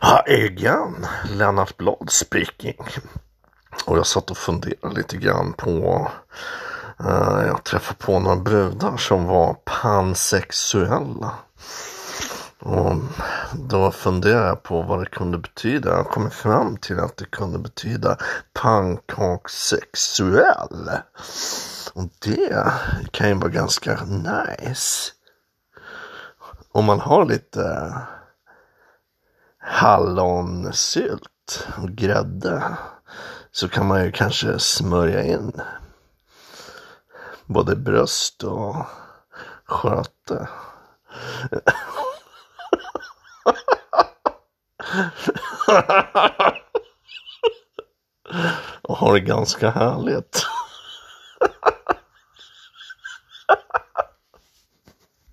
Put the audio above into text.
Ja, igen. Lennart Blad speaking. Och jag satt och funderade lite grann på eh, jag träffade på några brudar som var pansexuella. Och då funderade jag på vad det kunde betyda. Jag kom fram till att det kunde betyda pannkakssexuell. Och det kan ju vara ganska nice. Om man har lite hallonsylt och grädde så kan man ju kanske smörja in både bröst och sköte. och har det ganska härligt.